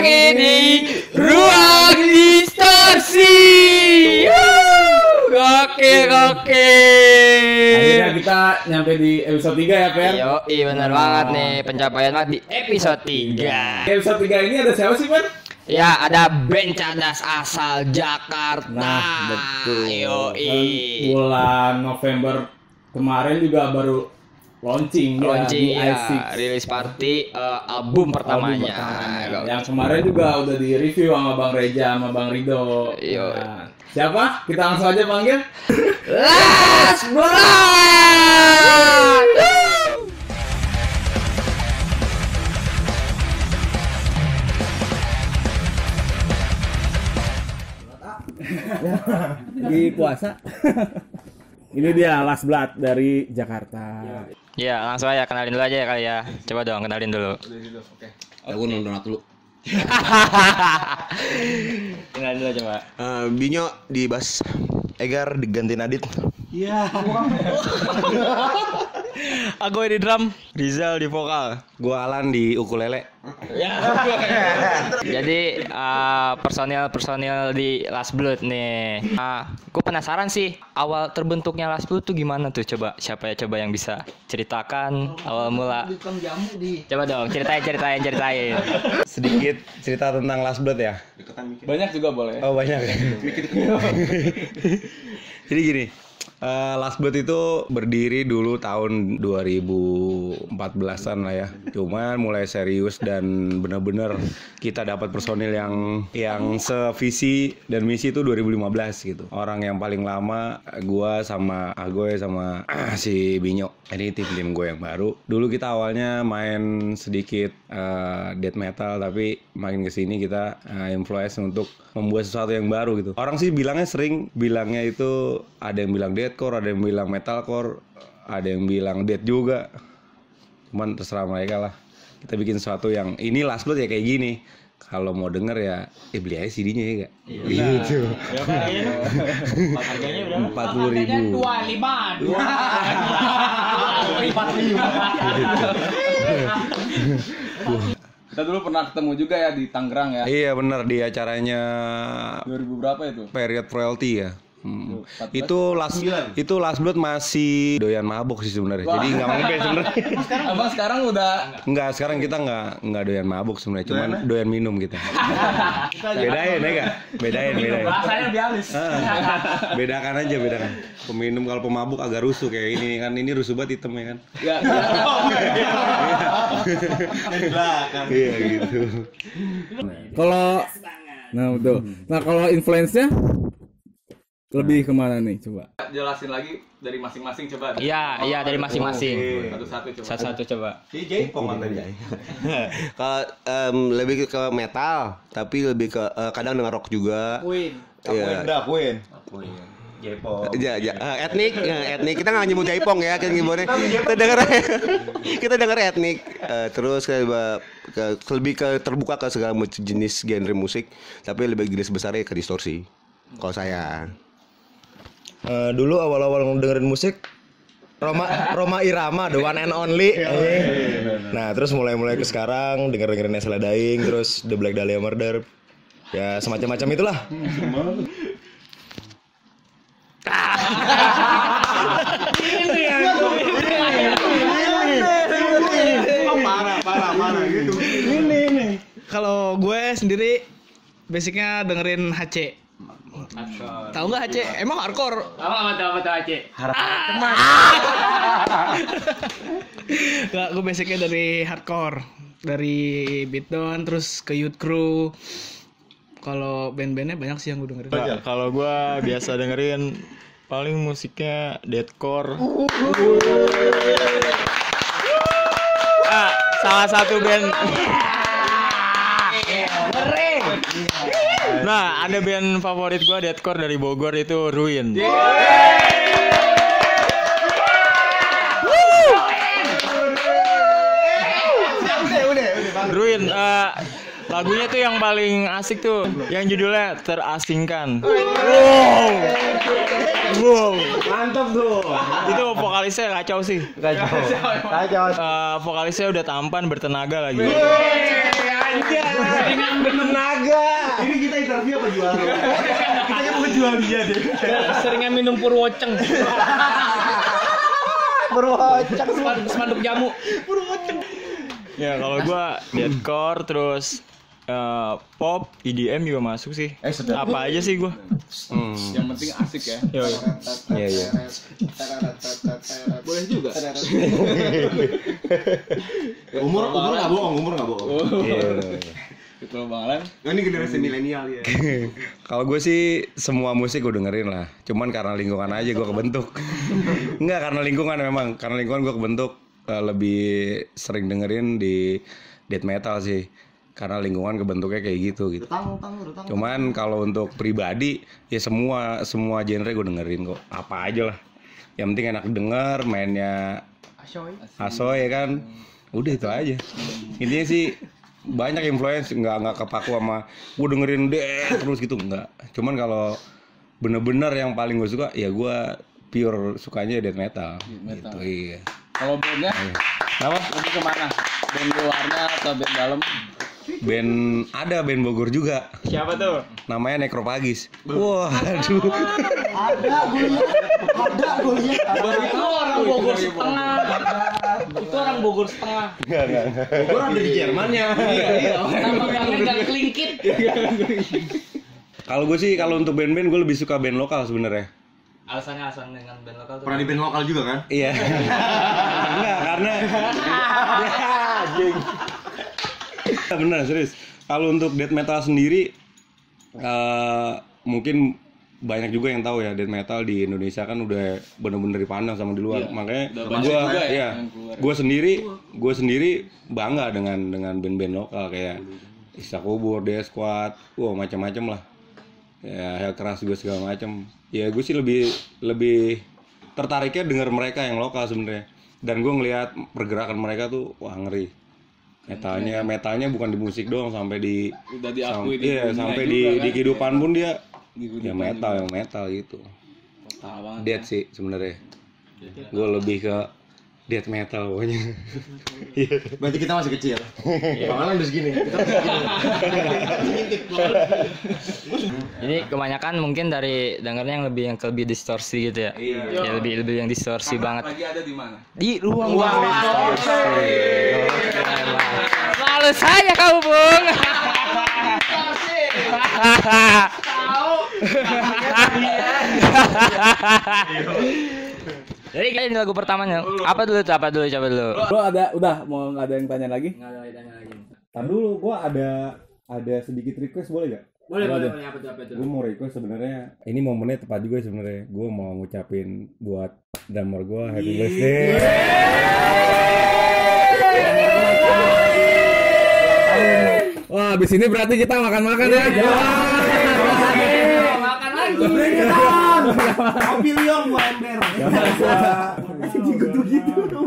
lagi di ruang distorsi. Oke oke. Akhirnya kita nyampe di episode 3 ya, Per? Yo, iya benar banget nih pencapaian banget di episode 3. Di episode 3 ini ada siapa sih, Per? Ya, ada band cadas asal Jakarta. Nah, betul. Yo, Kan bulan November kemarin juga baru launching, launching ya, di ya, i6. rilis party eh, album pertamanya. Album pertamanya. Yang kemarin juga udah di review sama Bang Reja sama Bang Rido. Yo. Nah, siapa? Kita langsung aja panggil. Last Blood. Di puasa. Ini dia Last Blood dari Jakarta. Ya, langsung aja kenalin dulu aja ya kali ya. Coba dong kenalin dulu. Aku nonton dulu. kenalin dulu coba. Eh, Binyo di bass, Egar diganti Nadit. Aku di drum, Rizal di vokal. Gua Alan di ukulele. Jadi personil personil di Last Blood nih. gue penasaran sih awal terbentuknya Last Blood tuh gimana tuh? Coba siapa ya coba yang bisa ceritakan awal mula. Coba dong ceritain ceritain ceritain. Sedikit cerita tentang Last Blood ya. Banyak juga boleh. Oh banyak. ya? Jadi gini, eh, Last Blood itu berdiri dulu tahun 2014-an lah ya. Cuman mulai serius dan benar-benar kita dapat personil yang yang sevisi dan misi itu 2015 gitu. Orang yang paling lama gua sama Agoy sama ah, si Binyo. Ini tim-tim gue yang baru. Dulu kita awalnya main sedikit eh, death metal tapi makin ke sini kita eh, influence untuk membuat sesuatu yang baru gitu. Orang sih bilangnya sering bilangnya itu ada yang bilang deathcore, ada yang bilang metalcore, ada yang bilang death juga. Cuman terserah mereka lah. Kita bikin sesuatu yang ini last blood ya kayak gini. Kalau mau denger ya, eh beli aja CD-nya ya gak? Gitu. Harganya berapa? Empat puluh ribu. Kita dulu pernah ketemu juga ya di Tangerang ya. Iya bener di acaranya 2000 berapa itu? period royalty ya. Hmm. Itu last itu last blood masih doyan mabuk sih sebenarnya. Jadi nggak mungkin sebenarnya. Abang sekarang udah Enggak, sekarang kita nggak nggak doyan mabuk sebenarnya, cuman doyan minum kita. bedain ya enggak? Bedain, bedain. Rasanya lebih halus. Ah, bedakan aja, bedakan. Peminum kalau pemabuk agak rusuh kayak ini kan ini rusuh banget hitam ya kan. ya, Iya gitu. Kalau Nah, betul. Nah, kalau influence-nya lebih ke mana nih coba? Jelasin lagi dari masing-masing coba. Iya, iya dari masing-masing. Satu-satu coba. Satu-satu coba. Kalau em, lebih ke metal, tapi lebih ke eh, kadang dengar rock juga. Queen. Iya. Queen. Ya, ya, eh, etnik, eh, etnik. Kita nggak nyebut Jaipong ya, kita nyebutnya. Kita dengar, kita dengar etnik. Eh, terus ke, ke- lebih ke terbuka ke segala macam jenis genre musik, tapi lebih garis besarnya ke distorsi. Kalau saya. Eh, dulu awal-awal dengerin musik Roma Roma Irama the one and only. Nah, terus mulai-mulai ke sekarang denger-dengerin Nesla Dying, terus The Black Dahlia Murder. Ya, semacam-macam itulah. Kalau gue sendiri basicnya dengerin HC. Tahu nggak HC? Emang hardcore. Apa tuh apa tuh Aceh? Nggak, gue basicnya dari hardcore. Dari beatdown terus ke youth crew. Kalau band-bandnya banyak sih yang gue dengerin. Nah, kalau gua biasa dengerin paling musiknya deathcore. ah, salah satu band. Nah, ada band favorit gua deathcore dari Bogor itu Ruin. Ruin eh, lagunya tuh yang paling asik tuh yang judulnya terasingkan. Wow. Wow. Mantap tuh. Itu vokalisnya kacau sih. Kacau. Kacau. vokalisnya udah tampan bertenaga lagi. Seringan Tenaga. Ini kita interview apa jualan? kita kan mau jual dia deh. seringan minum purwoceng. Spanduk, spanduk jamu. Ya kalau gua deathcore terus eh, pop, EDM juga masuk sih. Eh, sedap. Apa aja sih gua? Yang penting asik ya. Iya iya. Boleh juga. Umur umur nggak bohong, umur nggak bohong. Iya. Kalau Bang Alan, Oh, ini generasi milenial ya. Kalau gue sih semua musik gue dengerin lah. Cuman karena lingkungan aja gue kebentuk. Enggak karena lingkungan memang. Karena lingkungan gue kebentuk eh, lebih sering dengerin di death metal sih. Karena lingkungan kebentuknya kayak gitu gitu. Tang tang udah tang. Cuman kalau untuk pribadi ya semua semua genre gue dengerin kok. Apa aja lah. Yang penting enak denger, mainnya asoy ya kan. Udah itu aja. Intinya sih banyak influence nggak nggak kepaku sama gue dengerin deh terus gitu nggak. Cuman kalau bener-bener yang paling gue suka ya gue pure sukanya death metal. Gitu, iya. Kalau bandnya Apa? lebih ke mana? Band luarnya atau band dalam? Band ada band Bogor juga. Siapa tuh? Namanya Necropagis. Waduh. Itu orang Bogor setengah. Itu orang Bogor setengah. Bogor ada di Jermannya. Iya iya. Nama gangnya gang kelingkit. Kalau gue sih kalau untuk band-band gue lebih suka band lokal sebenarnya. Alasannya alasan dengan band lokal tuh. Pernah di band lokal juga kan? Iya. Enggak, karena Ya, Bener serius. Kalau untuk death metal sendiri eh mungkin banyak juga yang tahu ya death metal di Indonesia kan udah bener-bener dipandang sama di luar. Makanya gua ya, gua sendiri gua sendiri bangga dengan dengan band-band lokal kayak Isa Kubur, Death Squad, wow macam-macam lah. Ya Hell Keras juga segala macam. Ya gue sih lebih lebih tertariknya denger mereka yang lokal sebenarnya. Dan gue ngelihat pergerakan mereka tuh wah ngeri. Metalnya metalnya bukan di musik doang sampai di Udah diakui sam- di iya, sampai juga di kan. di kehidupan pun dia Di ya metal yang metal gitu. Total banget. Death sih sebenarnya. Gue lebih ke death metal pokoknya. Berarti kita masih kecil. Bang Alan udah segini. Kita masih segini. Ini kebanyakan mungkin dari dengarnya yang lebih yang lebih distorsi gitu ya. Iya. Ya, lebih lebih yang distorsi banget. Lagi ada di mana? Di ruang ruang distorsi. Selalu saya kamu bung. Jadi ini lagu pertamanya. Apa dulu tuh? Apa dulu? Coba dulu. Lo ada udah mau nggak ada yang tanya lagi? Nggak ada tanya lagi. Tar dulu, gua ada ada sedikit request boleh gak? Boleh, boleh, boleh. Apa tuh? Apa tuh? Gue mau request sebenarnya. Ini momennya tepat juga sebenarnya. Gue mau ngucapin buat drummer gue happy birthday. Wah, abis ini berarti kita makan-makan ya. Makan lagi. Kopi liong gua ember.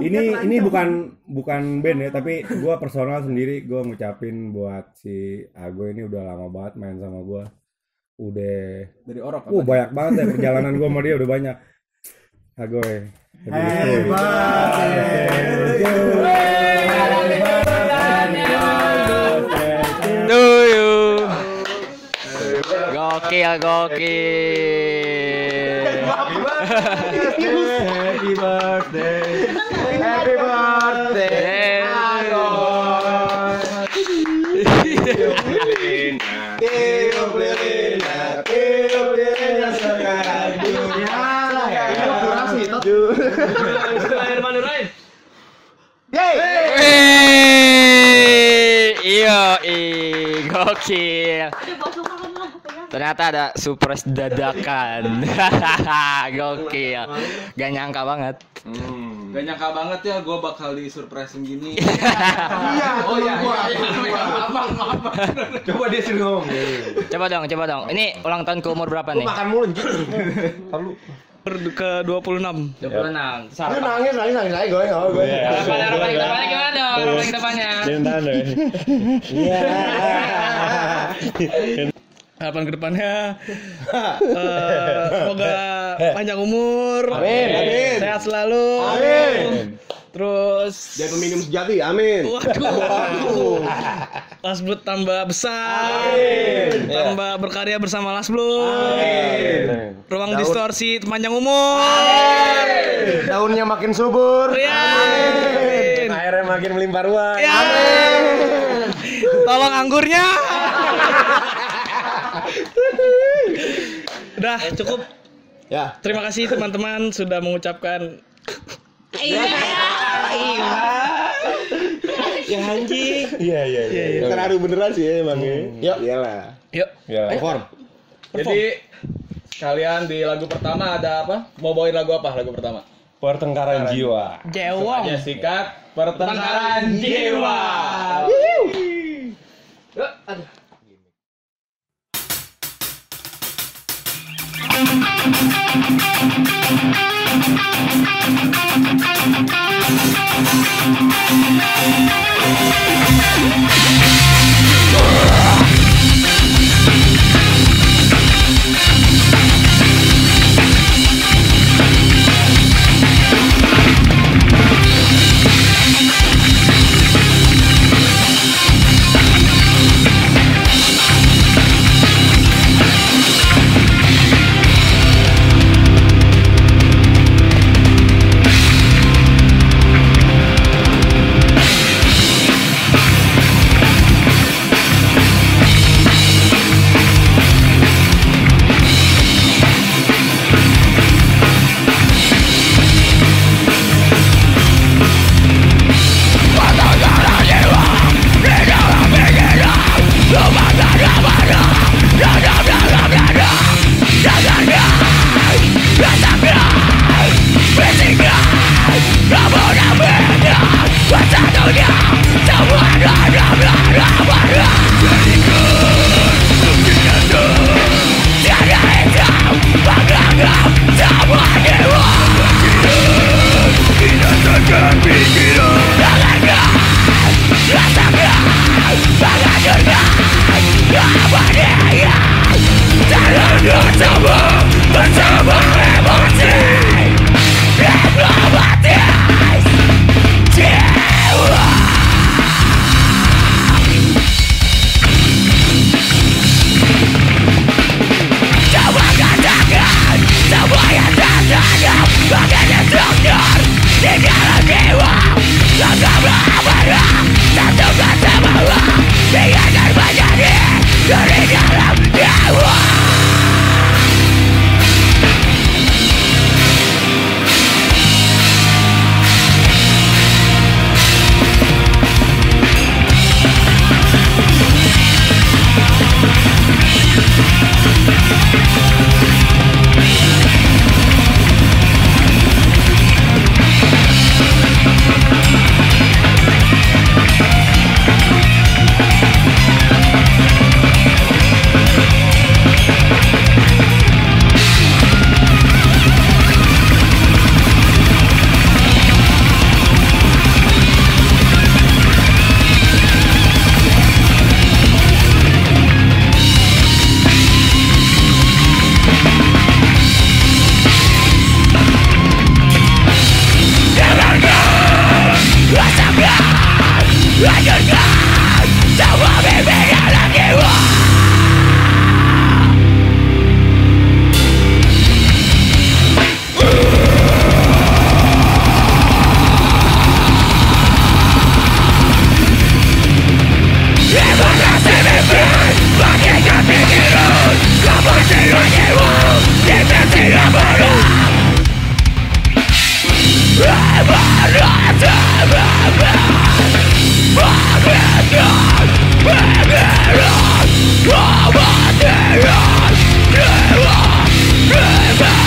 Ini ini bukan bukan band ya, tapi gue personal sendiri gue ngucapin buat si Ago ini udah lama banget main sama gue. Udah, Dari orok. uh banyak banget ya perjalanan gue sama dia udah banyak. Ago ya. Happy Do you? Gokil, gokil. Happy birthday. Happy birthday. Tiup tiup sekarang. Durasi. Wih, Iya, gokil. Ternyata ada surprise dadakan. gokil. Gak nyangka banget. Gak nyangka banget ya gue bakal di surprisein gini. Oh iya, Coba dia sih ngomong. Coba dong, coba dong. Ini ulang tahun ke umur berapa nih? Makan mulu anjing. Lalu Ke 26. 26. lu nangis, nangis, nangis aja gue, oh gue. Harapan harapan kita banyak gimana dong? Harapan kita banyak. Harapan ke depannya eh, semoga panjang umur, Amin, amin. sehat selalu, Amin. Terus Jadi peminum sejati, amin. Waduh. Blood tambah besar. Tambah berkarya bersama Last Blood. Ruang distorsi panjang umur. Daunnya makin subur. Ya. Airnya makin melimpah ruah. Ya. Tolong anggurnya. Udah cukup. Ya. Terima kasih teman-teman sudah mengucapkan Iya iya iya. Terharu beneran sih ya emang ya. Yuk. Iyalah. yuk. Perform. Jadi kalian di lagu pertama ada apa? Mau bawain lagu apa lagu pertama? Pertengkaran jiwa. Jewong. Ya sikat pertengkaran jiwa. Yeah.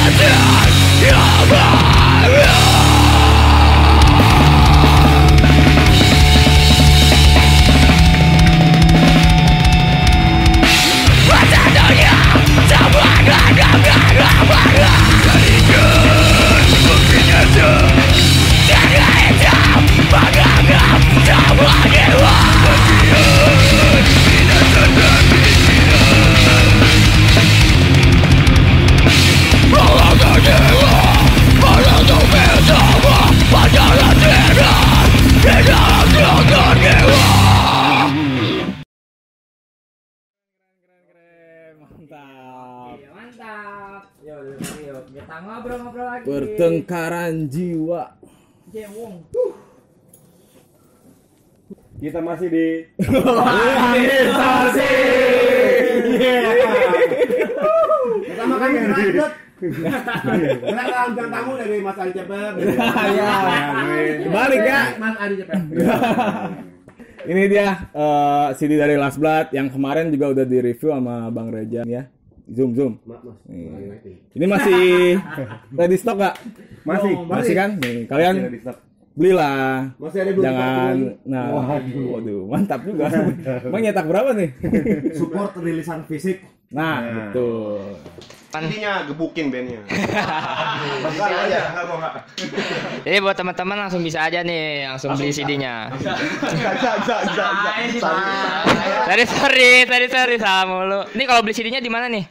Один и ngobrol-ngobrol lagi. Pertengkaran jiwa. Kita masih di Pertama kami lanjut. Bintang tamu dari Mas Adi Cepet. Ya, balik ya. Mas Adi Cepet. Ini dia eh, CD dari Last Blood yang kemarin juga udah di review sama Bang Reja ya. Zoom zoom. Nih. Ini masih ready stock gak? masih Masih kan? Nih, kalian belilah. Masih ada Jangan nah waduh, mantap juga. Emang nyetak berapa nih? support rilisan fisik. Nah, betul. Intinya gebukin bandnya. Jadi buat teman-teman langsung bisa aja nih, langsung beli CD-nya. Tadi sorry, tadi sorry sama mulu. Ini kalau beli CD-nya di mana nih?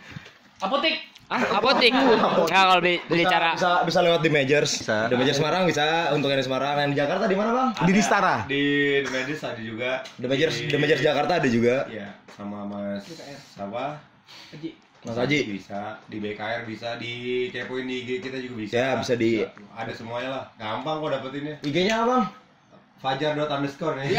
Apotik. Ah, apotik. Nah, kalau beli, beli bisa, cara bisa bisa lewat di Majors. Di Majors Semarang bisa untuk yang di Semarang. Yang di Jakarta di mana, Bang? Di Distara. Di The Majors ada juga. Di Majors di Majors Jakarta ada juga. Iya, sama Mas apa? Mas Haji. Bisa di BKR bisa di kepoin di IG kita juga bisa. Ya, bisa di- ada semuanya lah. Gampang kok dapetinnya. IG-nya apa, Bang? Fajar dot underscore nih.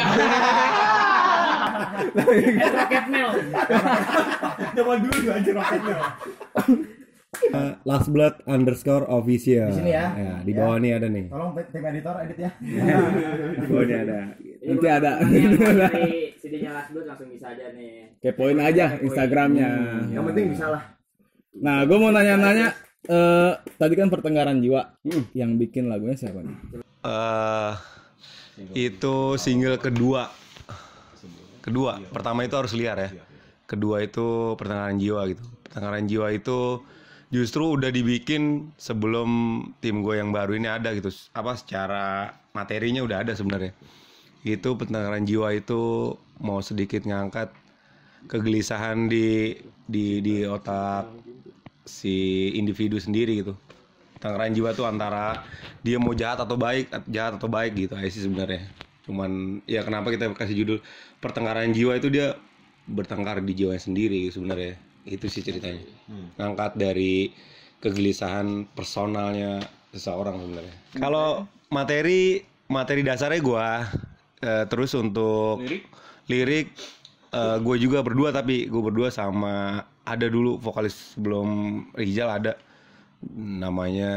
Eh, Last Blood underscore official. Di sini ya. di bawah nih ada nih. Tolong tim editor edit ya. Di bawah nih ada. Nanti ada. CD-nya Last Blood langsung bisa aja nih. Kepoin aja Instagramnya. Yang penting bisa lah. Nah, gue mau nanya-nanya. eh tadi kan pertengkaran jiwa. Yang bikin lagunya siapa nih? eh itu single kedua. Kedua, pertama itu harus liar ya. Kedua itu pertengahan jiwa gitu. Pertengahan jiwa itu justru udah dibikin sebelum tim gue yang baru ini ada gitu. Apa secara materinya udah ada sebenarnya. Itu pertengahan jiwa itu mau sedikit ngangkat kegelisahan di di di otak si individu sendiri gitu. Tangerang jiwa tuh antara dia mau jahat atau baik, jahat atau baik gitu aja sih sebenarnya. Cuman ya kenapa kita kasih judul pertengkaran jiwa itu dia bertengkar di jiwanya sendiri sebenarnya. Itu sih ceritanya. Ngangkat dari kegelisahan personalnya seseorang sebenarnya. Kalau materi materi dasarnya gua eh, terus untuk lirik? eh, gue juga berdua tapi gue berdua sama ada dulu vokalis sebelum Rizal ada. Namanya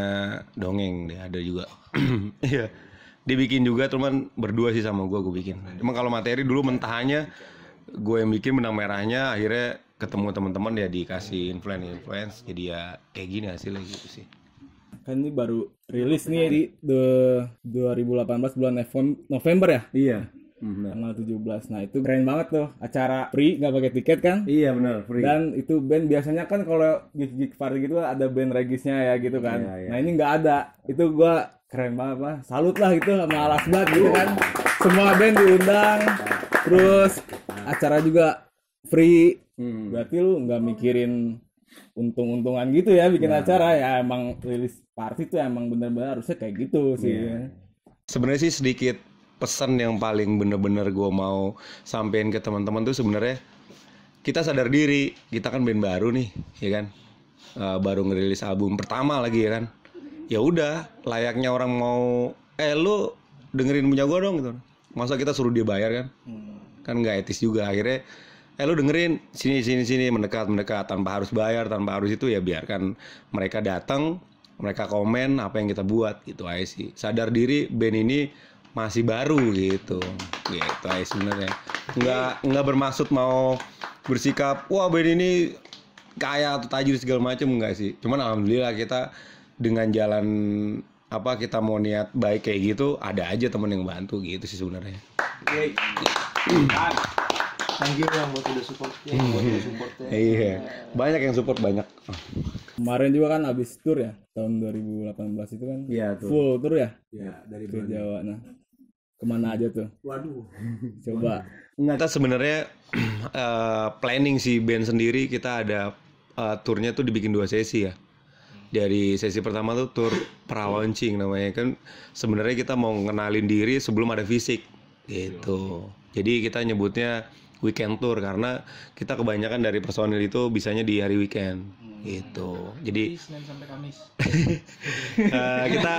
dongeng deh ada juga. Iya. Dibikin juga cuman berdua sih sama gue gue bikin. Emang kalau materi dulu mentahannya gue yang bikin benang merahnya akhirnya ketemu teman-teman ya dikasih influence influence jadi ya kayak gini hasilnya gitu sih Kan ini baru rilis nih di the 2018 bulan Novem- November ya? Iya. Tanggal 17. Nah, itu keren banget tuh. Acara free nggak pakai tiket kan? Iya benar, free. Dan itu band biasanya kan kalau gig-gig party gitu ada band regisnya ya gitu kan. Iya, iya. Nah ini nggak ada. Itu gua keren banget lah. Salut lah gitu sama Alas Blood gitu kan. Semua band diundang. Terus acara juga free. Hmm. Berarti lu nggak mikirin untung-untungan gitu ya bikin acara ya emang rilis party tuh emang bener-bener harusnya kayak gitu sih. sebenarnya sih sedikit pesan yang paling bener-bener gue mau sampein ke teman-teman tuh sebenarnya kita sadar diri kita kan band baru nih ya kan? Eh, baru ngerilis album pertama lagi ya kan? Ya udah layaknya orang mau eh lu dengerin punya gue dong gitu. Masa kita suruh dia bayar kan? Kan nggak etis juga. Akhirnya eh lu dengerin sini sini sini mendekat mendekat tanpa harus bayar tanpa harus itu ya biarkan mereka datang mereka komen apa yang kita buat gitu aja sih. Sadar diri band ini masih baru gitu. Gitu aja sebenarnya. Nggak nggak bermaksud mau bersikap wah band ini kaya atau tajir segala macam enggak sih. Cuman alhamdulillah kita dengan jalan apa kita mau niat baik kayak gitu ada aja temen yang bantu gitu sih sebenarnya Thank you yang buat udah support ya, buat udah support ya. iya banyak yang support banyak Kemarin juga kan abis tour ya tahun 2018 itu kan. Iya tuh. Full tour ya Iya, dari ke Jawa. Nah ke mana aja tuh? Waduh. Coba. kita sebenarnya eh, planning si band sendiri kita ada eh, turnya tuh dibikin dua sesi ya dari sesi pertama tuh tur pra-launching namanya kan sebenarnya kita mau ngenalin diri sebelum ada fisik gitu jadi kita nyebutnya weekend tour karena kita kebanyakan dari personil itu bisanya di hari weekend gitu jadi Senin sampai Kamis. Eh, kita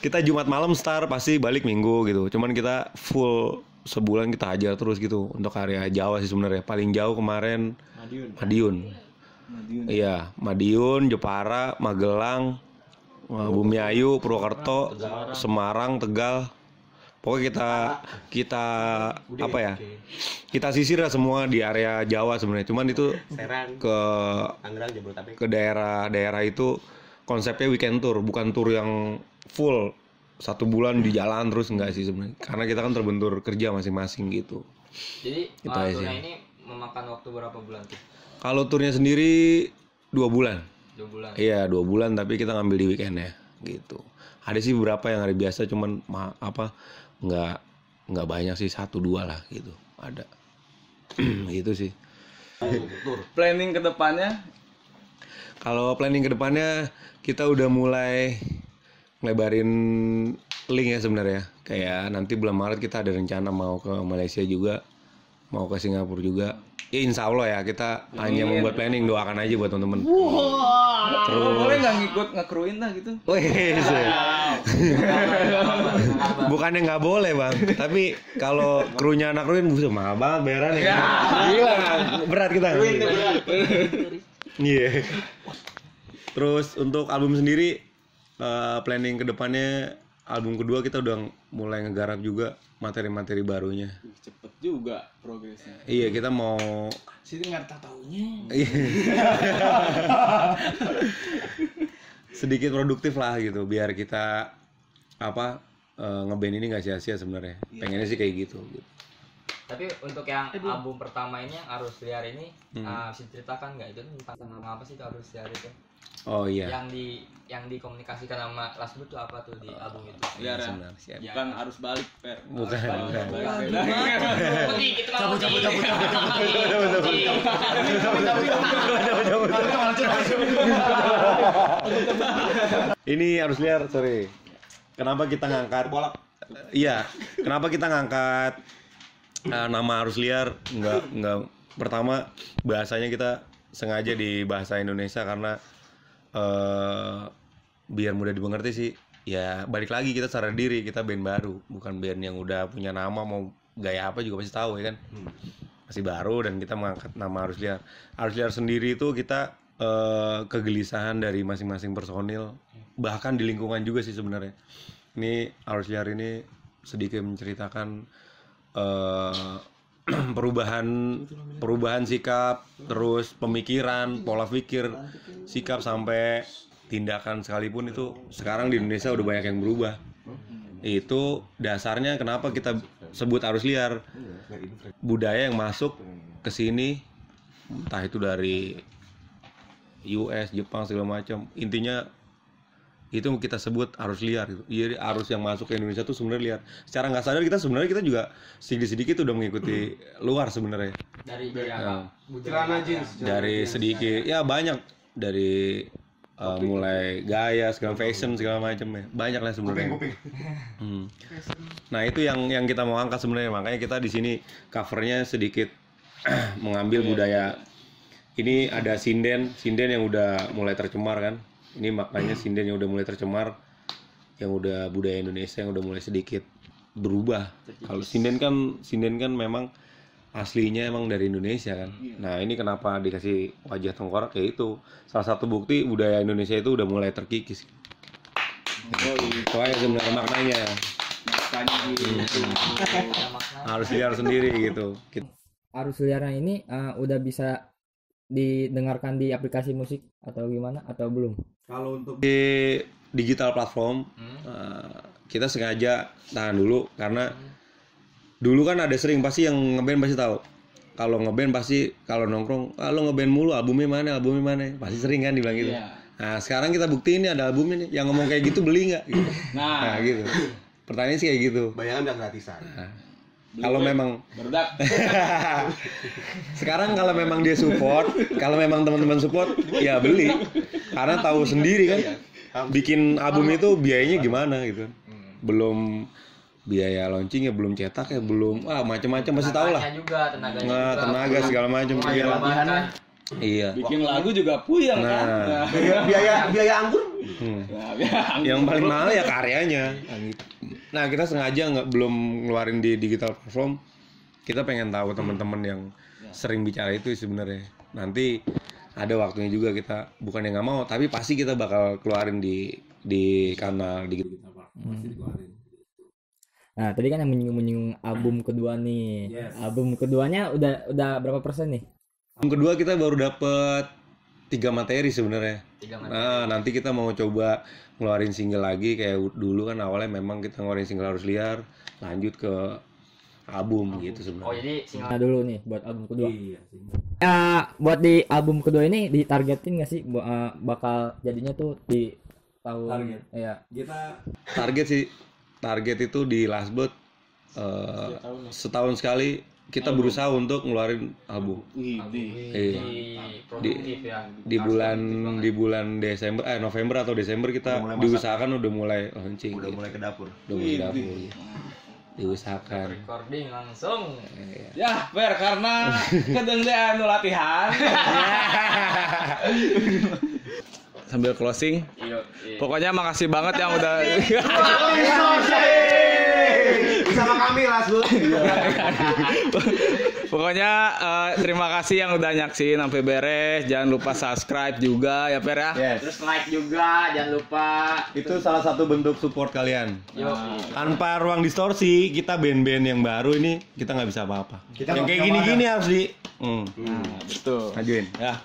kita Jumat malam start pasti balik Minggu gitu. Cuman kita full sebulan kita hajar terus gitu untuk area Jawa sih sebenarnya. Paling jauh kemarin Madiun. Iya, Madiun, Jepara, Magelang, eh, Bumiayu, Purwokerto, Semarang, Tegal. Pokoknya kita kita apa ya? Kita sisir lah semua di area Jawa sebenarnya. Cuman itu ke ke daerah-daerah itu konsepnya weekend tour, bukan tour yang full satu bulan di jalan terus enggak sih sebenarnya. Karena kita kan terbentur kerja masing-masing gitu. Jadi uh, aja. turnya ini memakan waktu berapa bulan tuh? Kalau turnya sendiri dua bulan. Dua bulan. Iya dua bulan tapi kita ngambil di weekend ya gitu. Ada sih beberapa yang hari biasa cuman ma- apa nggak nggak banyak sih satu dua lah gitu ada gitu sih. Planning ke depannya Kalau planning ke depannya kita udah mulai ngelebarin link ya sebenarnya. Kayak nanti bulan Maret kita ada rencana mau ke Malaysia juga, mau ke Singapura juga. Ya insya Allah ya kita hanya membuat planning doakan aja buat teman-teman. Terus boleh nggak ngikut ngekruin lah gitu? Wih, Bukannya nggak boleh bang, tapi kalau krunya anak kruin buset mahal banget bayarannya. Gila, berat kita. Iya. Terus untuk album sendiri eh, planning ke depannya album kedua kita udah mulai ngegarap juga materi-materi barunya. Cepet juga progresnya. Iya kita mau Sini nggak tahu taunya. Sedikit produktif lah gitu biar kita apa eh, ngeband ini nggak sia-sia sebenarnya pengennya sih kayak gitu, gitu. Tapi untuk yang album pertama ini yang Arus Liar ini Hmm. uh, bisa diceritakan nggak itu tentang apa sih itu Arus Liar itu? Oh iya. Yang di yang dikomunikasikan sama Last Blue itu apa tuh di album itu? Liar ya. Bukan harus balik, Per. bukan cabut, cabut, ini harus liar sorry. Kenapa kita ngangkat? Iya kenapa kita ngangkat eh, nama harus liar? Nggak nggak. Pertama bahasanya kita sengaja di bahasa Indonesia karena eh biar mudah dimengerti sih. Ya balik lagi kita sadar diri kita band baru. Bukan band yang udah punya nama mau gaya apa juga pasti tahu ya kan? Masih baru dan kita mengangkat nama harus liar. Harus liar sendiri itu kita eh, kegelisahan dari masing-masing personil bahkan di lingkungan juga sih sebenarnya. Ini harus liar ini sedikit menceritakan eh, perubahan perubahan sikap terus pemikiran pola pikir sikap sampai tindakan sekalipun itu sekarang di Indonesia udah banyak yang berubah. Itu dasarnya kenapa kita sebut arus liar. Budaya yang masuk ke sini entah itu dari US Jepang segala macam intinya itu kita sebut arus liar gitu. Jadi arus yang masuk ke Indonesia tuh sebenarnya liar. Secara nggak sadar kita sebenarnya kita juga sedikit-sedikit udah mengikuti luar sebenarnya. Dari dari Ya, apa? Celana jeans. dari sedikit ya banyak dari uh, mulai gaya segala fashion segala macam ya banyak lah sebenarnya Hmm. nah itu yang yang kita mau angkat sebenarnya makanya kita di sini covernya sedikit mengambil budaya ini ada sinden sinden yang udah mulai tercemar kan ini maknanya sinden yang udah mulai tercemar yang udah budaya Indonesia yang udah mulai sedikit berubah kalau sinden kan sinden kan memang aslinya emang dari Indonesia kan. Nah ini kenapa dikasih wajah tengkorak ya itu salah satu bukti budaya Indonesia itu udah mulai terkikis. Itu aja sebenarnya maknanya. Harus liar sendiri gitu. Kita- arus liarnya ini eh, udah bisa didengarkan di aplikasi musik atau gimana atau belum? Kalau untuk Di digital platform eh, kita sengaja tahan dulu karena dulu kan ada sering pasti yang ngeband pasti tahu. Kalau ngeband pasti kalau nongkrong, ah, lo ngeband mulu albumnya mana, albumnya mana, pasti sering kan dibilang gitu. Nah sekarang kita buktiin nih ada album ini, yang ngomong kayak gitu beli nggak? Gitu. Nah. gitu. Pertanyaan sih kayak gitu. Bayangan udah gratisan. Kalau memang Berudak. sekarang kalau memang dia support, kalau memang teman-teman support, ya beli. Karena tahu sendiri kan, bikin album itu biayanya gimana gitu. Belum biaya launching ya belum cetak ya belum ah macam-macam masih tahu lah juga tenaganya nah juga. tenaga segala macam Mulai iya latihan. iya Bikin lagu juga puyeng kan. nah biaya biaya, biaya anggur hmm. yang paling mahal ya karyanya nah kita sengaja nggak belum ngeluarin di digital platform. Kita pengen tahu teman-teman yang sering bicara itu sebenarnya. Nanti ada waktunya juga kita bukan yang nggak mau tapi pasti kita bakal keluarin di di kanal digital platform. Pasti dikeluarin. Nah, tadi kan yang menyinggung-menyinggung album kedua nih. Album keduanya udah udah berapa persen nih? Yang kedua kita baru dapet tiga materi sebenarnya. Tiga materi. Nah nanti kita mau coba ngeluarin single lagi kayak dulu kan awalnya memang kita ngeluarin single harus liar, lanjut ke album gitu Oh sebenarnya. jadi single Nah, dulu nih buat album kedua. Iya. Ya, buat di album kedua ini ditargetin nggak sih eh, bakal jadinya tuh di tahun Target. ya Kita Target sih target itu di last but eh, setahun sekali kita berusaha untuk ngeluarin album. Iya. di ya. Di bulan di bulan Desember eh November atau Desember kita masak. diusahakan udah mulai launching. Udah gitu. mulai ke dapur. Udah mulai dapur. Diusahakan. Recording langsung. Ya, Fer karena kedengdean nu latihan. Sambil closing. Iya. iya. Pokoknya makasih banget yang udah Bersama kami Lasbut. Pokoknya eh, terima kasih yang udah nyaksin sampai beres. Jangan lupa subscribe juga ya Per ya. Yes. Terus like juga, jangan lupa. Itu salah satu bentuk support kalian. Yuk. Tanpa ruang distorsi, kita band-band yang baru ini kita nggak bisa apa-apa. Kita yang kayak gini-gini harus di hmm. Betul. majuin. Ya.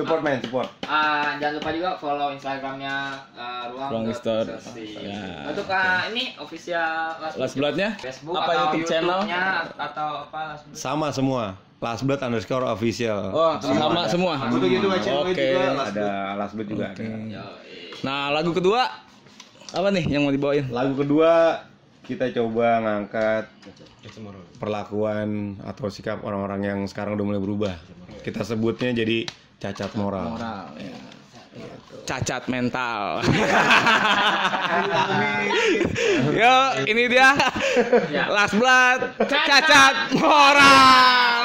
Support man, support. Ah, jangan lupa juga follow Instagramnya ah, Ruang, Ruang Store. Distorsi. Ya. Untuk ah, ini official Last Blood-nya? Facebook Apa atau YouTube channel? Atau apa Last Blood? Sama semua. Last Blood underscore official. Oh, sama semua. Untuk YouTube channel Oke. juga Lasbut. ada Last Blood juga ada. Nah, lagu kedua apa nih yang mau dibawain? Lagu kedua kita coba ngangkat perlakuan atau sikap orang-orang yang sekarang udah mulai berubah. Kita sebutnya jadi cacat moral. ya. Cacat mental. Yo, ini dia. Last Blood. Cacat moral.